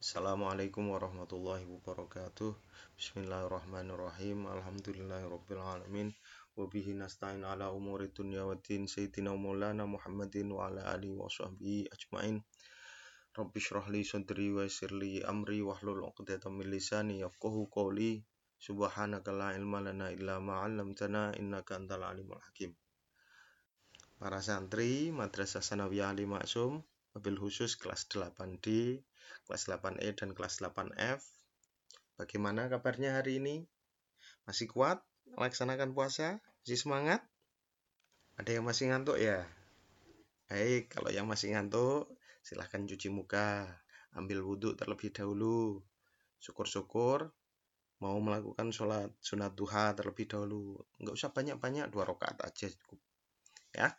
Assalamualaikum warahmatullahi wabarakatuh. Bismillahirrahmanirrahim. Alhamdulillahirrabbilalamin Wabihi nasta'in ala umuri dunya wa din. Sayyidina maulana Muhammadin wa ala alihi wa sahbihi ajma'in. Rabbi syrah li sadri wa sirli amri Wahlul uqdatan min lisani yafqahu qawli. Subhanaka la ilma lana illa ma'allamtana innaka antal alimul hakim. Para santri Madrasah Sanawiyah Ali Maksum Mobil khusus kelas 8D kelas 8E dan kelas 8F. Bagaimana kabarnya hari ini? Masih kuat melaksanakan puasa? Masih semangat? Ada yang masih ngantuk ya? Baik, kalau yang masih ngantuk, silahkan cuci muka, ambil wudhu terlebih dahulu. Syukur-syukur mau melakukan sholat sunat duha terlebih dahulu. Enggak usah banyak-banyak, dua rakaat aja cukup. Ya,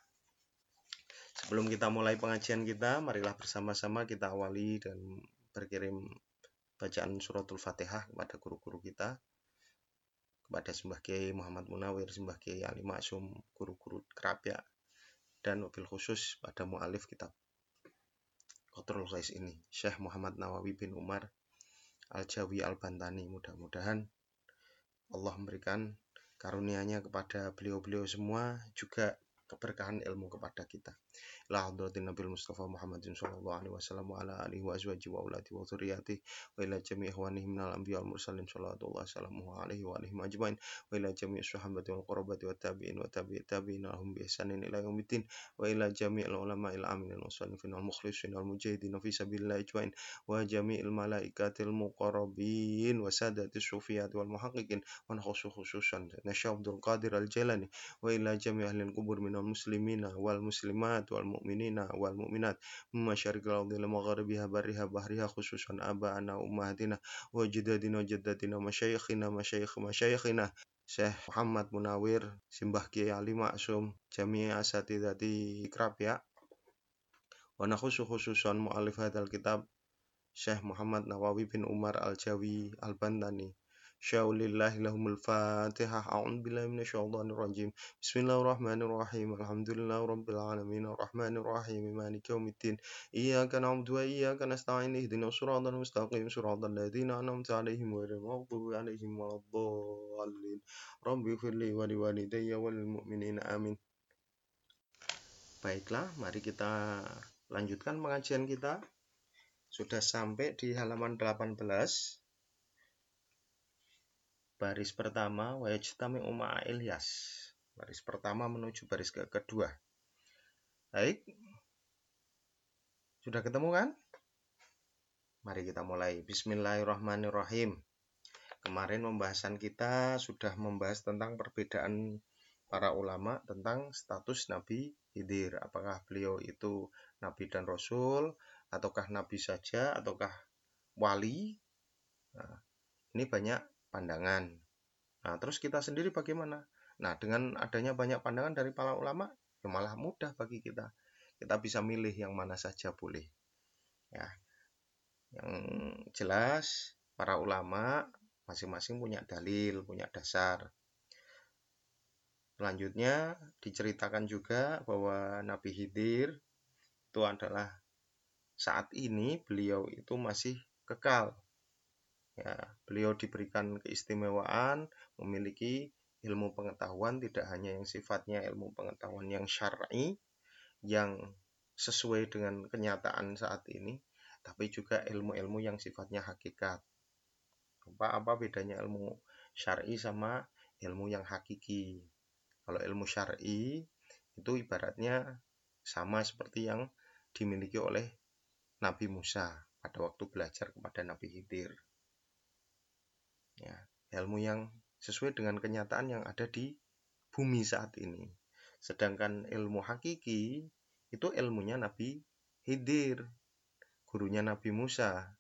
Sebelum kita mulai pengajian kita, marilah bersama-sama kita awali dan berkirim bacaan suratul Fatihah kepada guru-guru kita, kepada Sembah Kiai Muhammad Munawir, Sembah Kiai Ali Maksum, guru-guru kerapia, dan mobil khusus pada mu'alif kitab Kotrul Qais ini, Syekh Muhammad Nawawi bin Umar Al-Jawi Al-Bantani. Mudah-mudahan Allah memberikan karunia-Nya kepada beliau-beliau semua juga keberkahan ilmu kepada kita. La hadratin Nabi Mustafa Muhammadin sallallahu alaihi wasallam wa ala alihi wa azwaji wa auladi wa dzurriyyati wa ila jami' ikhwanihi minal anbiya wal mursalin sallallahu wasallam alaihi wa alihi ajmain wa ila jami' sahabati wal qurabati wa tabi'in wa tabi'it tabi'in lahum bi ihsanin ila yaumiddin wa ila jami' al ulama il amilin wal musannifin wal mukhlisin wal mujahidin fi sabilillah ajmain wa jami'il malaikatil muqarrabin wa mu'minina wal mu'minat mimma syarikal ardi lil magharibiha bariha bahriha khususan aba'ana ummahatina wa jadadina jaddatina masyayikhina masyayikh masyayikhina Syekh Muhammad Munawir Simbah Kiai Ali Maksum Jami'i Asatidati Ikrab ya wa nakhusu khususan mu'alif hadal kitab Syekh Muhammad Nawawi bin Umar Al-Jawi Al-Bantani Syaulillahi lahumul fatihah. A'udhu billahi minasyaitonir rajim Bismillahirrahmanirrahim. Alhamdulillahi rabbil alamin. Arrahmanirrahim. Maliki yaumiddin. Iyyaka na'budu wa iyyaka nasta'in. Ihdinas siratal mustaqim. Siratal ladzina an'amta 'alaihim ghairil maghdubi 'alaihim waladdallin. Rabbi firli wa liwalidayya wal mu'minin amin. Baiklah, mari kita lanjutkan pengajian kita. Sudah sampai di halaman 18 baris pertama wajtami umma Ilyas. Baris pertama menuju baris ke kedua. Baik. Sudah ketemu kan? Mari kita mulai. Bismillahirrahmanirrahim. Kemarin pembahasan kita sudah membahas tentang perbedaan para ulama tentang status Nabi Hidir. Apakah beliau itu Nabi dan Rasul, ataukah Nabi saja, ataukah wali? Nah, ini banyak pandangan. Nah, terus kita sendiri bagaimana? Nah, dengan adanya banyak pandangan dari para ulama, ya malah mudah bagi kita. Kita bisa milih yang mana saja boleh. Ya. Yang jelas para ulama masing-masing punya dalil, punya dasar. Selanjutnya diceritakan juga bahwa Nabi Hidir itu adalah saat ini beliau itu masih kekal Ya, beliau diberikan keistimewaan memiliki ilmu pengetahuan tidak hanya yang sifatnya ilmu pengetahuan yang syar'i yang sesuai dengan kenyataan saat ini, tapi juga ilmu-ilmu yang sifatnya hakikat. Apa-apa bedanya ilmu syar'i sama ilmu yang hakiki? Kalau ilmu syar'i itu ibaratnya sama seperti yang dimiliki oleh Nabi Musa pada waktu belajar kepada Nabi Khidir ya, ilmu yang sesuai dengan kenyataan yang ada di bumi saat ini. Sedangkan ilmu hakiki itu ilmunya Nabi Hidir, gurunya Nabi Musa,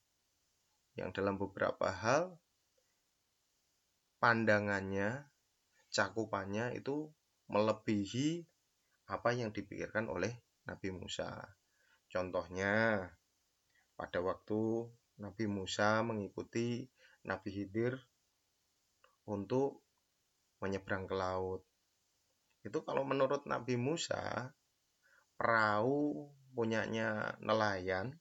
yang dalam beberapa hal pandangannya, cakupannya itu melebihi apa yang dipikirkan oleh Nabi Musa. Contohnya, pada waktu Nabi Musa mengikuti Nabi Hidir untuk menyeberang ke laut. Itu kalau menurut Nabi Musa, perahu punyanya nelayan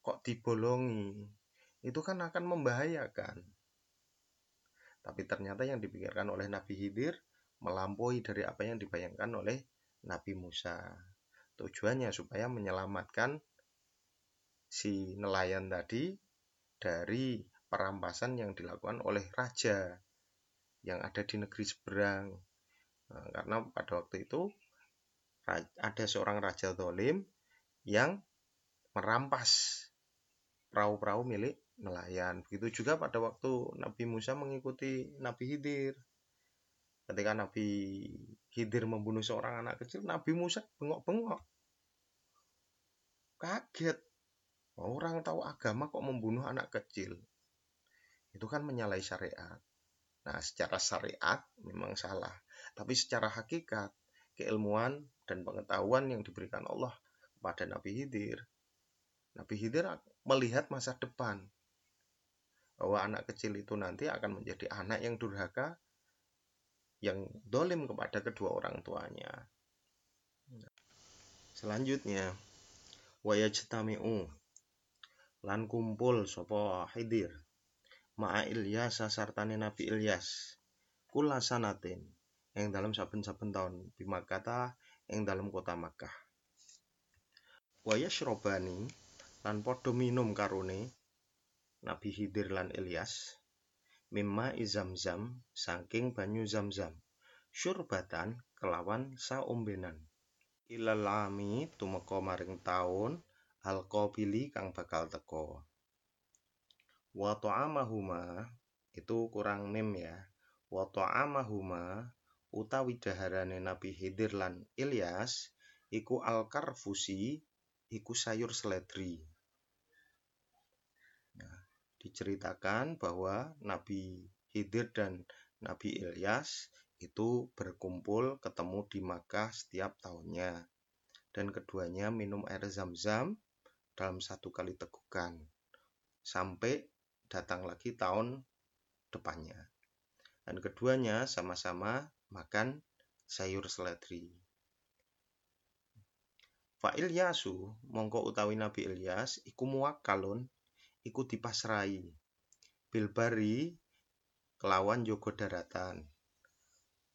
kok dibolongi. itu kan akan membahayakan. Tapi ternyata yang dipikirkan oleh Nabi Hidir melampaui dari apa yang dibayangkan oleh Nabi Musa. Tujuannya supaya menyelamatkan si nelayan tadi dari perampasan yang dilakukan oleh raja yang ada di negeri seberang. Nah, karena pada waktu itu ada seorang raja dolim yang merampas perahu-perahu milik nelayan. Begitu juga pada waktu Nabi Musa mengikuti Nabi Hidir. Ketika Nabi Khidir membunuh seorang anak kecil, Nabi Musa bengok-bengok. Kaget. Orang tahu agama kok membunuh anak kecil. Itu kan menyalahi syariat. Nah, secara syariat memang salah. Tapi secara hakikat, keilmuan dan pengetahuan yang diberikan Allah kepada Nabi Khidir. Nabi Khidir melihat masa depan. Bahwa anak kecil itu nanti akan menjadi anak yang durhaka, yang dolim kepada kedua orang tuanya. Selanjutnya, wayajtami'u lan kumpul sopo Hidir ma'a Ilyas sartane Nabi Ilyas. Kula sanatin yang dalam saben-saben tahun bimakata yang dalam kota Makkah. Wayashrobani lan podo minum karune Nabi Hidir lan Ilyas mimma izamzam saking banyu zamzam syurbatan kelawan saombenan. Ilalami tumeka maring taun alqabili kang bakal teko wa ta'amahuma itu kurang mim ya. Wa ta'amahuma utawi daharane Nabi Hidir lan Ilyas iku alkarfusi iku sayur seledri. Diceritakan bahwa Nabi Khidir dan Nabi Ilyas itu berkumpul ketemu di Makkah setiap tahunnya. Dan keduanya minum air zam-zam dalam satu kali tegukan. Sampai datang lagi tahun depannya. Dan keduanya sama-sama makan sayur seledri. Fa Ilyasu mongko utawi Nabi Ilyas iku muwakkalun iku dipasrai. Bilbari kelawan jogo daratan.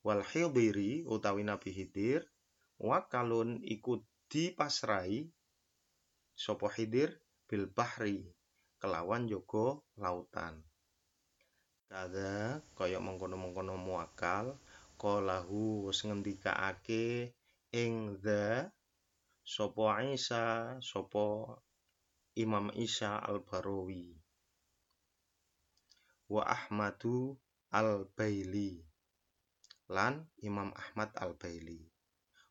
Wal hidiri utawi Nabi Hidir wakalun iku dipasrai. Sopo Hidir? Bil bahri kelawan jogo lautan. Kada kaya mengkono-mengkono muakal qalahu wis ngendikaake ing the sapa Isa sapa Imam Isya Al-Barawi. Wa Ahmadu Al-Baili lan Imam Ahmad Al-Baili.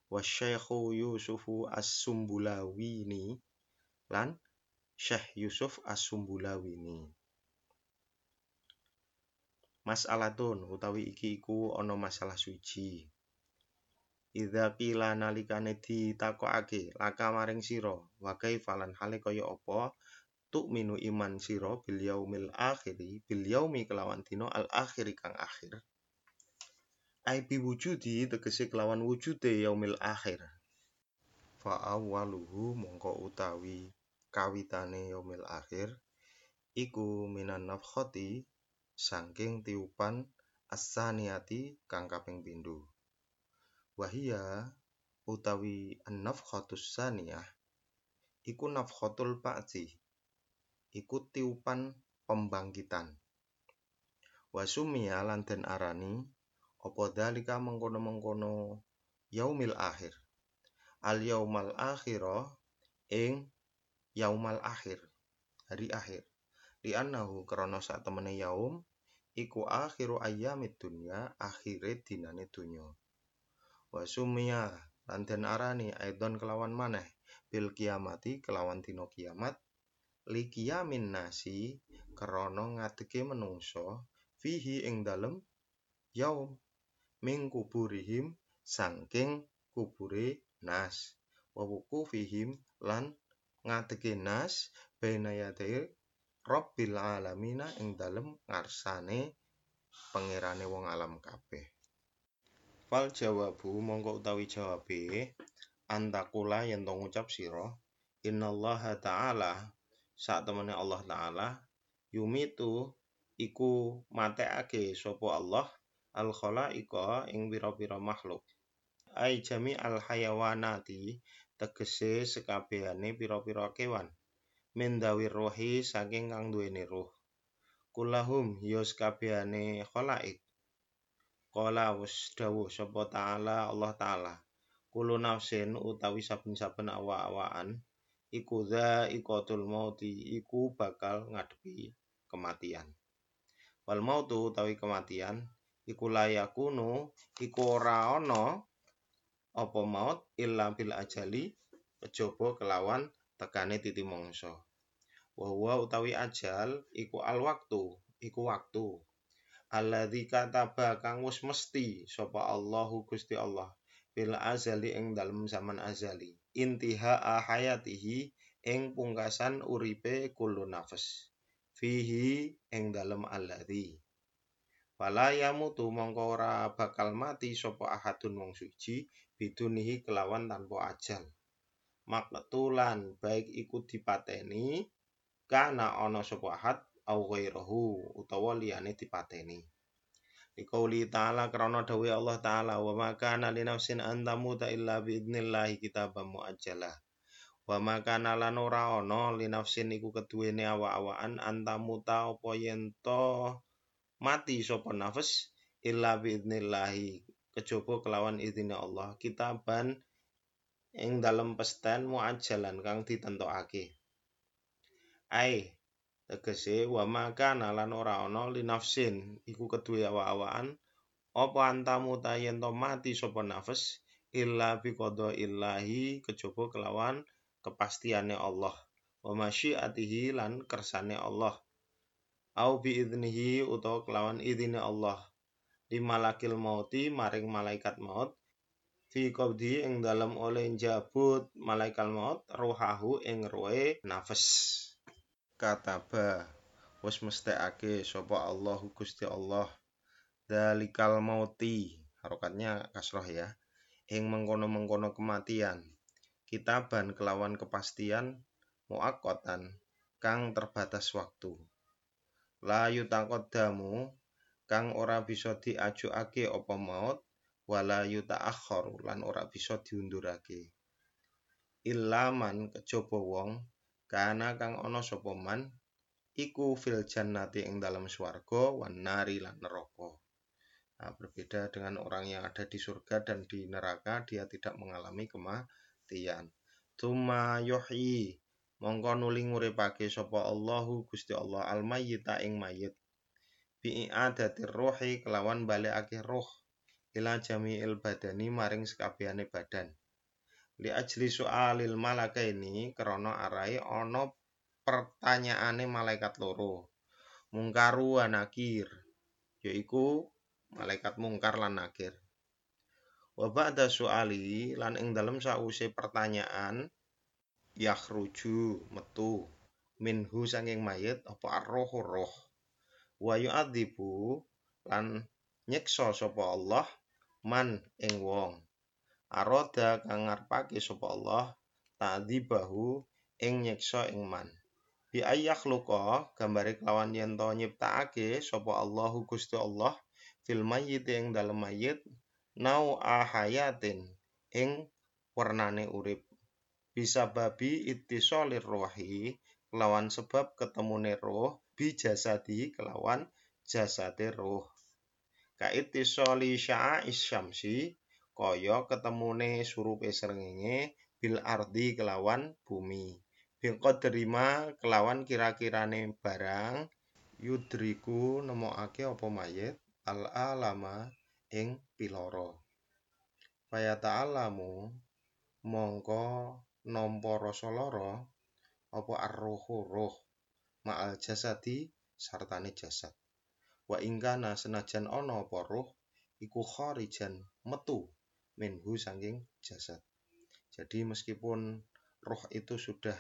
Wa Syekhu Yusufu As-Sumbulawini lan Syekh Yusuf As-Sumbulawini Mas'alatun utawi iki iku ana masalah suci. Idza qila nalikane ditakokake laka maring sira. Wa kaifalan hale kaya apa? Tuk minu iman sira bil yaumil akhiri bil yaumi kelawan dina al akhiri kang akhir. Ai bi wujudi tegese kelawan wujude yaumil akhir. Fa awwaluhu mongko utawi kawitane yaumil akhir iku minan nafkhati saking tiupan asaniati kang kaping pindho Wahia utawi an-nafkhatus saniyah iku nafkhatul ba'ti. Iku tiupan pembangkitan. Wasumia lan den arani apa dalika mengkono-mengkono yaumil akhir. Al yaumal akhirah ing yaumal akhir, hari akhir. Di anahu krana sak temene yaum iku akhiru ayyamid dunya, akhire dinane dunya wa sumia lan den arani aidon kelawan maneh bil kiamati kelawan dina kiamat. Li kiamin nasi krana ngadege menungso fihi ing dalem yaum ming kuburihim sangking kubure nas. Wa fihim lan ngadege nas bainayate Rabbil alamina ing dalem ngarsane pangerane wong alam kabeh. Fal jawabu mongko utawi jawabe antakula yen to ngucap sira innallaha ta'ala sak temene Allah taala yumitu iku matekake sapa Allah al khalaiqa ing pira-pira makhluk ai jami al hayawanati tegese sekabehane pira-pira kewan. Mendawir rohi saking kang duweni roh. Kulahum ya sekabehane khalaik Qala wis dawuh sapa taala Allah taala. Kulo nafsin utawi saben-saben awa-awaan iku za ikatul mauti iku bakal ngadepi kematian. Wal mautu utawi kematian iku layakunu iku ora ana apa maut illa bil ajali kejaba kelawan tekane titi mangsa. Wa utawi ajal iku al waktu iku waktu. Alladzi kataba kang wis mesti sapa Allahu Gusti Allah bil azali ing dalem zaman azali intiha hayatihi ing pungkasan uripe kullu nafas fihi ing dalem alladzi. Fala yamutu mongko ora bakal mati sapa ahadun wong suci bidunihi kelawan tanpa ajal. Maktulan baik iku dipateni kana ana sapa ahad au ghairahu utawa liyane dipateni. Dikauli ta'ala krana dawuh Allah ta'ala wa ma kana li nafsin an tamuta illa bi idznillah kitabam muajjalah. Wa ma kana lan ora ana li nafsin iku keduwene awak-awakan an tamuta apa yen mati sapa nafas illa bi kejaba kelawan izine Allah. Kitaban ing dalem pesten muajjalan kang ditentokake. Ai tegese wa maka nalan ora ana linafsin iku keduwe awak-awakan apa antamu tayen to mati sapa nafas? Illa bi qada illahi kejaba kelawan kepastiane Allah. Wa masyiatihi lan kersane Allah. Au bi idnihi utawa kelawan idine Allah di malakil mauti maring malaikat maut fi qabdi ing dalam oleh jabut malaikat maut ruhahu ing roe nafas. Kataba wis mesthekake sapa Allahu Gusti Allah dalikal mauti. Harokatnya kasroh ya. Ing mengkono-mengkono kematian. Kitaban kelawan kepastian muakotan kang terbatas waktu. La yutaqaddamu kang ora bisa diajukake apa maut wala yutaakhir lan ora bisa diundurake ilaman kejaba wong kana kang ana sapa man iku fil jannati ing dalam swarga wan nari lan neraka. Nah, berbeda dengan orang yang ada di surga dan di neraka, dia tidak mengalami kematian. Tuma yuhyi mongko nuli nguripake sapa Allahu Gusti Allah al mayyita ing mayit. Bi i'adatir ruhi kelawan balekake roh ila jami'il badani maring sekabehane badan. Li ajli soalil malaka ini krana arai ana pertanyaane malaikat loro. Mungkaru wa nakir yaiku malaikat mungkar lan nakir wa ba'da soali lan ing dalem sause pertanyaan yakhruju metu minhu sanging mayit apa arrohu roh wa yu'adzibu lan nyiksa sapa Allah man ing wong. Aroda kang ngarepake sapa Allah ta'dzibahu ing nyiksa ing man. Bi ayyakh luqa gambare kelawan yen to nyiptakake sapa Allahu Gusti Allah fil mayyit ing dalem mayit nau ahayatin ing warnane urip. Bisa babi ittisalir rohi kelawan sebab ketemune roh bi jasadi kelawan jasade roh ka ittisali sya'a isyamsi kaya ketemune surupe srengenge bil ardi kelawan bumi. Bil qadrama kelawan kira-kirane barang yudriku nemokake apa mayit? Al alama ing piloro. Faya ta'alamu mongko nampa rasa lara apa arruhu ruh ma'al jasadi sartane jasad wa ingkana senajan ana apa ruh iku kharijan metu minhu saking jasad. Jadi meskipun roh itu sudah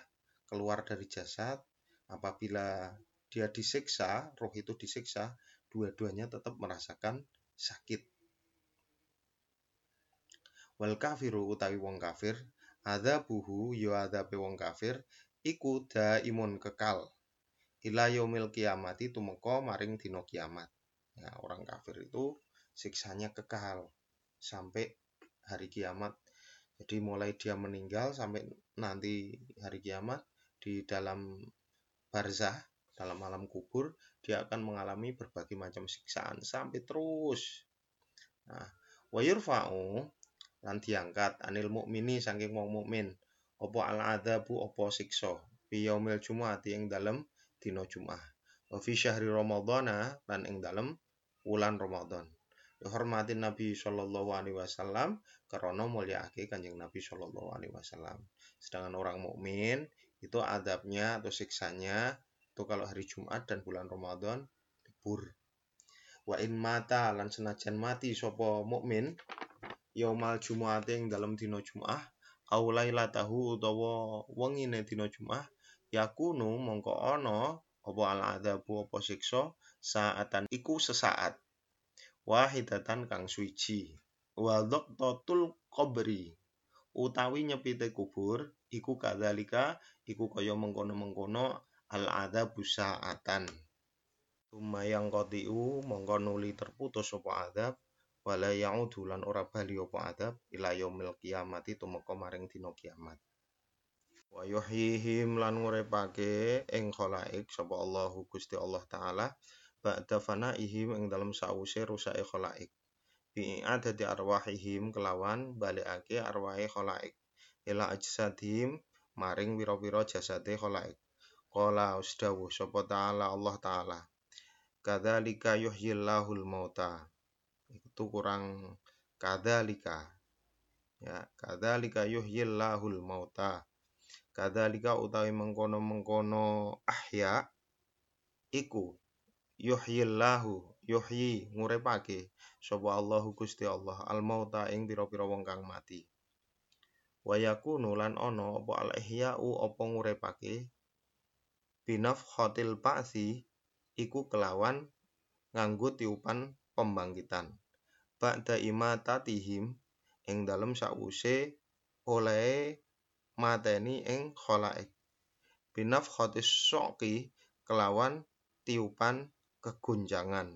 keluar dari jasad, apabila dia disiksa, roh itu disiksa, dua-duanya tetap merasakan sakit. Wal kafiru utawi wong kafir, ada buhu yo ada wong kafir, iku imun kekal. Ila yaumil kiamati tumeka maring dina kiamat. Ya, orang kafir itu siksanya kekal sampai hari kiamat. Jadi mulai dia meninggal sampai nanti hari kiamat di dalam barzah, dalam alam kubur, dia akan mengalami berbagai macam siksaan sampai terus. Nah, wa yurfa'u lan diangkat anil mukmini saking wong mukmin apa al adzabu apa siksa fi yaumil jumu'ati ing dalem dina Jumat. Wa fi syahri Ramadhana lan ing dalem wulan Ramadan. Dihormatin Nabi Shallallahu Alaihi Wasallam karena muliaake kanjeng Nabi Shallallahu Alaihi Wasallam. Sedangkan orang mukmin itu adabnya atau siksanya itu kalau hari Jumat dan bulan Ramadan libur. Wa in mata lan senajan mati sopo mukmin yaumal Jumat ing dalam dina Jumat au lailatahu utawa wengine dina Jumat yakunu mongko ana apa al adabu apa siksa saatan iku sesaat. Wahidatan kang suci. Wa dhaqtatul qabri. Utawi nyepite kubur iku kadzalika iku kaya mengkono-mengkono al adabu saatan. Tumayang kotiu mongko nuli terputus apa adab wala lan ora bali apa adab ila yaumil kiamati tumeka maring dina kiamat wa yuhyihim lan nguripake ing khalaik sapa Allahu Gusti Allah taala ba'da fanaihim ing dalem sause rusake khalaik bi adati arwahihim kelawan balikake arwahe khalaik ila ajsadihim maring wira-wira jasade khalaik qala usdawuh sapa taala Allah taala kadzalika yuhyillahul mauta. Itu kurang kadzalika. Ya kadzalika yuhyillahul mauta kadzalika utawi mengkono-mengkono ahya iku yuhyillahu yuhyi ngurepake sapa Allahu Gusti Allah al mauta ing pira-pira wong kang mati wa yakunu lan ana apa al ihya'u apa ngurepake binaf khotil ba'si iku kelawan nganggo tiupan pembangkitan. Ba'da imatatihim ing dalem sause oleh mateni ing khalaik. Binaf khotis soki kelawan tiupan kegunjangan.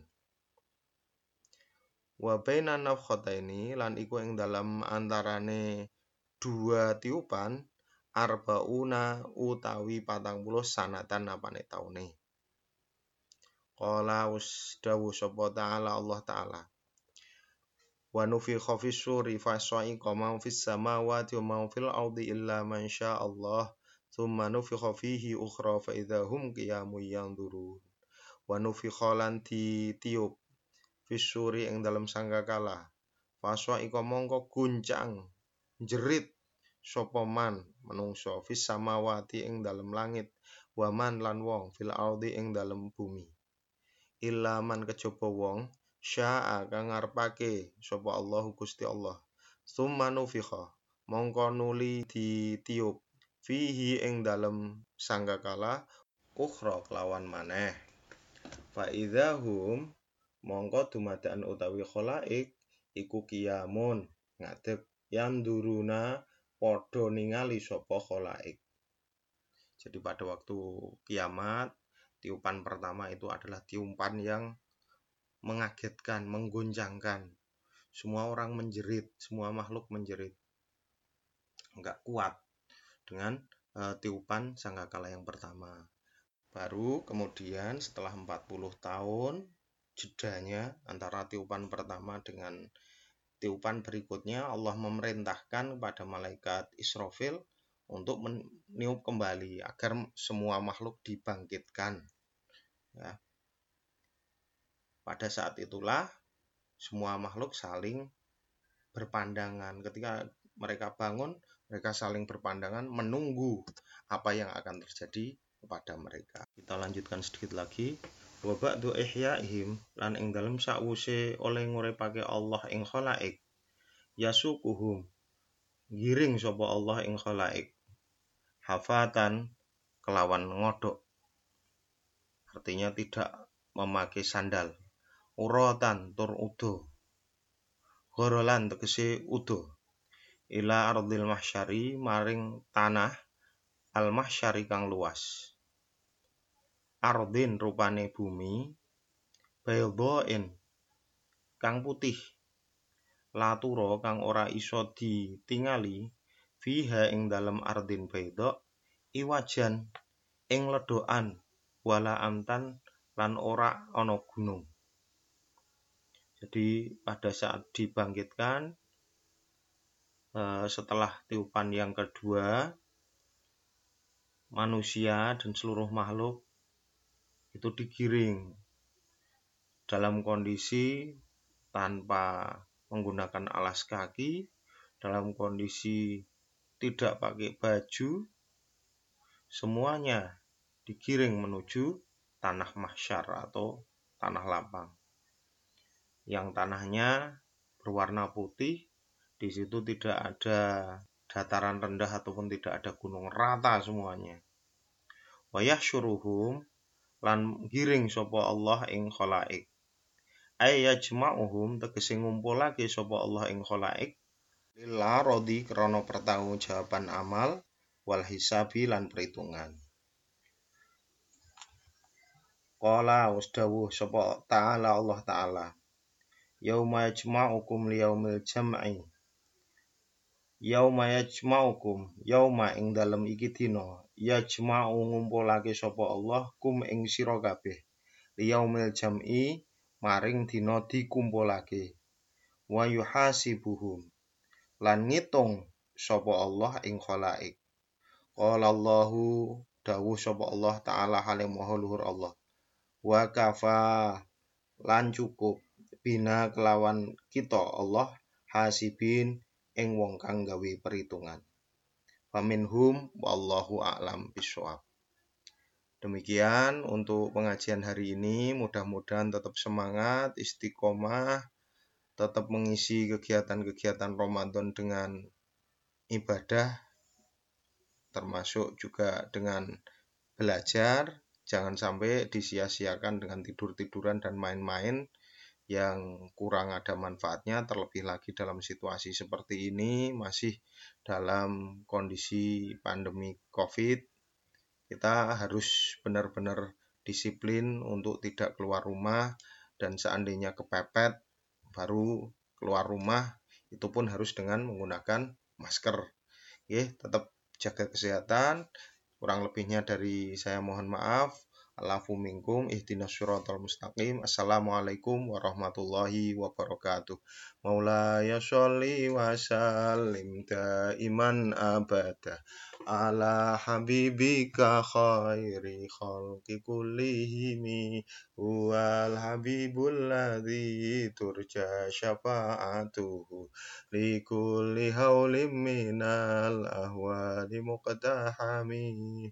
Wa baina nafkhataini lan iku ing dalam antarane dua tiupan arbauna utawi patang puluh sanatan apane taune. Qala usdawu sapa ta'ala Allah ta'ala. Wa nufikha fis suri fa sa'iqa ma fis samawati wa ma fil ardi illa man syaa Allah. Thumma nufikha fihi ukhra fa idza hum qiyamun yanzurun. Wa nufikha lan ditiup fis suri ing dalam sangkakala. Fa sa'iqa mongko guncang jerit sapa man menungso fis samawati ing dalam langit wa man lan wong fil ardi ing dalam bumi illa man kejaba wong syaa kang ngarepake sapa Allahu Gusti Allah. Summa nufikha mongko nuli ditiup. Fihi ing dalem sangkakala ukhra kelawan maneh. Fa idzahum mongko dumadakan utawi khalaik iku kiamun ngadeg yang duruna padha ningali sapa khalaik. Jadi pada waktu kiamat tiupan pertama itu adalah tiupan yang mengagetkan, mengguncangkan. Semua orang menjerit, semua makhluk menjerit. Enggak kuat dengan uh, tiupan sangkakala yang pertama. Baru kemudian setelah 40 tahun jedanya antara tiupan pertama dengan tiupan berikutnya Allah memerintahkan kepada malaikat Israfil untuk meniup kembali agar semua makhluk dibangkitkan. Ya. Pada saat itulah semua makhluk saling berpandangan. Ketika mereka bangun, mereka saling berpandangan menunggu apa yang akan terjadi kepada mereka. Kita lanjutkan sedikit lagi. Wa ba'du ihyaihim lan ing dalem sause oleh nguripake Allah ing khalaik yasukuhum giring sapa Allah ing khalaik hafatan kelawan ngodok. Artinya tidak memakai sandal. Urotan tur udo. Gorolan tegese udo. Ila ardil mahsyari maring tanah al mahsyari kang luas. ardin rupane bumi baydain kang putih laturo kang ora iso ditingali fiha ing dalem ardin bayda iwajan ing ledokan wala amtan lan ora ana gunung jadi pada saat dibangkitkan eh, setelah tiupan yang kedua manusia dan seluruh makhluk itu digiring dalam kondisi tanpa menggunakan alas kaki, dalam kondisi tidak pakai baju, semuanya digiring menuju tanah mahsyar atau tanah lapang. Yang tanahnya berwarna putih, di situ tidak ada dataran rendah ataupun tidak ada gunung rata semuanya. Wayah syuruhum lan giring sopo Allah ing khalaik. Ayajma'uhum tegese ngumpulake sapa Allah ing khalaik. Lillah rodi krana pertanggungjawaban amal wal hisabi lan perhitungan. Qala wasdawuh sapa ta'ala Allah ta'ala Yauma yajma'ukum liyaumil jam'i. Yauma yajma'ukum yauma ing dalem iki dina yajma'u ngumpulake sapa Allah kum ing sira kabeh. Liyaumil jam'i maring dina dikumpulake. Wa yuhasibuhum lan ngitung sapa Allah ing khalaik. Qala Allahu dawuh sapa Allah taala hale maha Allah. Wa kafa lan cukup bina kelawan kita Allah hasibin ing wong kang gawe perhitungan. Faminhum wallahu a'lam bisawab Demikian untuk pengajian hari ini, mudah-mudahan tetap semangat, istiqomah, tetap mengisi kegiatan-kegiatan Ramadan dengan ibadah, termasuk juga dengan belajar, jangan sampai disia-siakan dengan tidur-tiduran dan main-main yang kurang ada manfaatnya, terlebih lagi dalam situasi seperti ini, masih dalam kondisi pandemi COVID, kita harus benar-benar disiplin untuk tidak keluar rumah dan seandainya kepepet baru keluar rumah itu pun harus dengan menggunakan masker. Oke, tetap jaga kesehatan. Kurang lebihnya dari saya mohon maaf. Alafu minkum ihdinas syiratal mustaqim. Assalamualaikum warahmatullahi wabarakatuh. Maulaya sholli wa sallim daiman abada ala habibika khairi khalqi kullihimi huwal habibul ladzi turja syafa'atuhu li kulli haulim minal ahwali muqtahami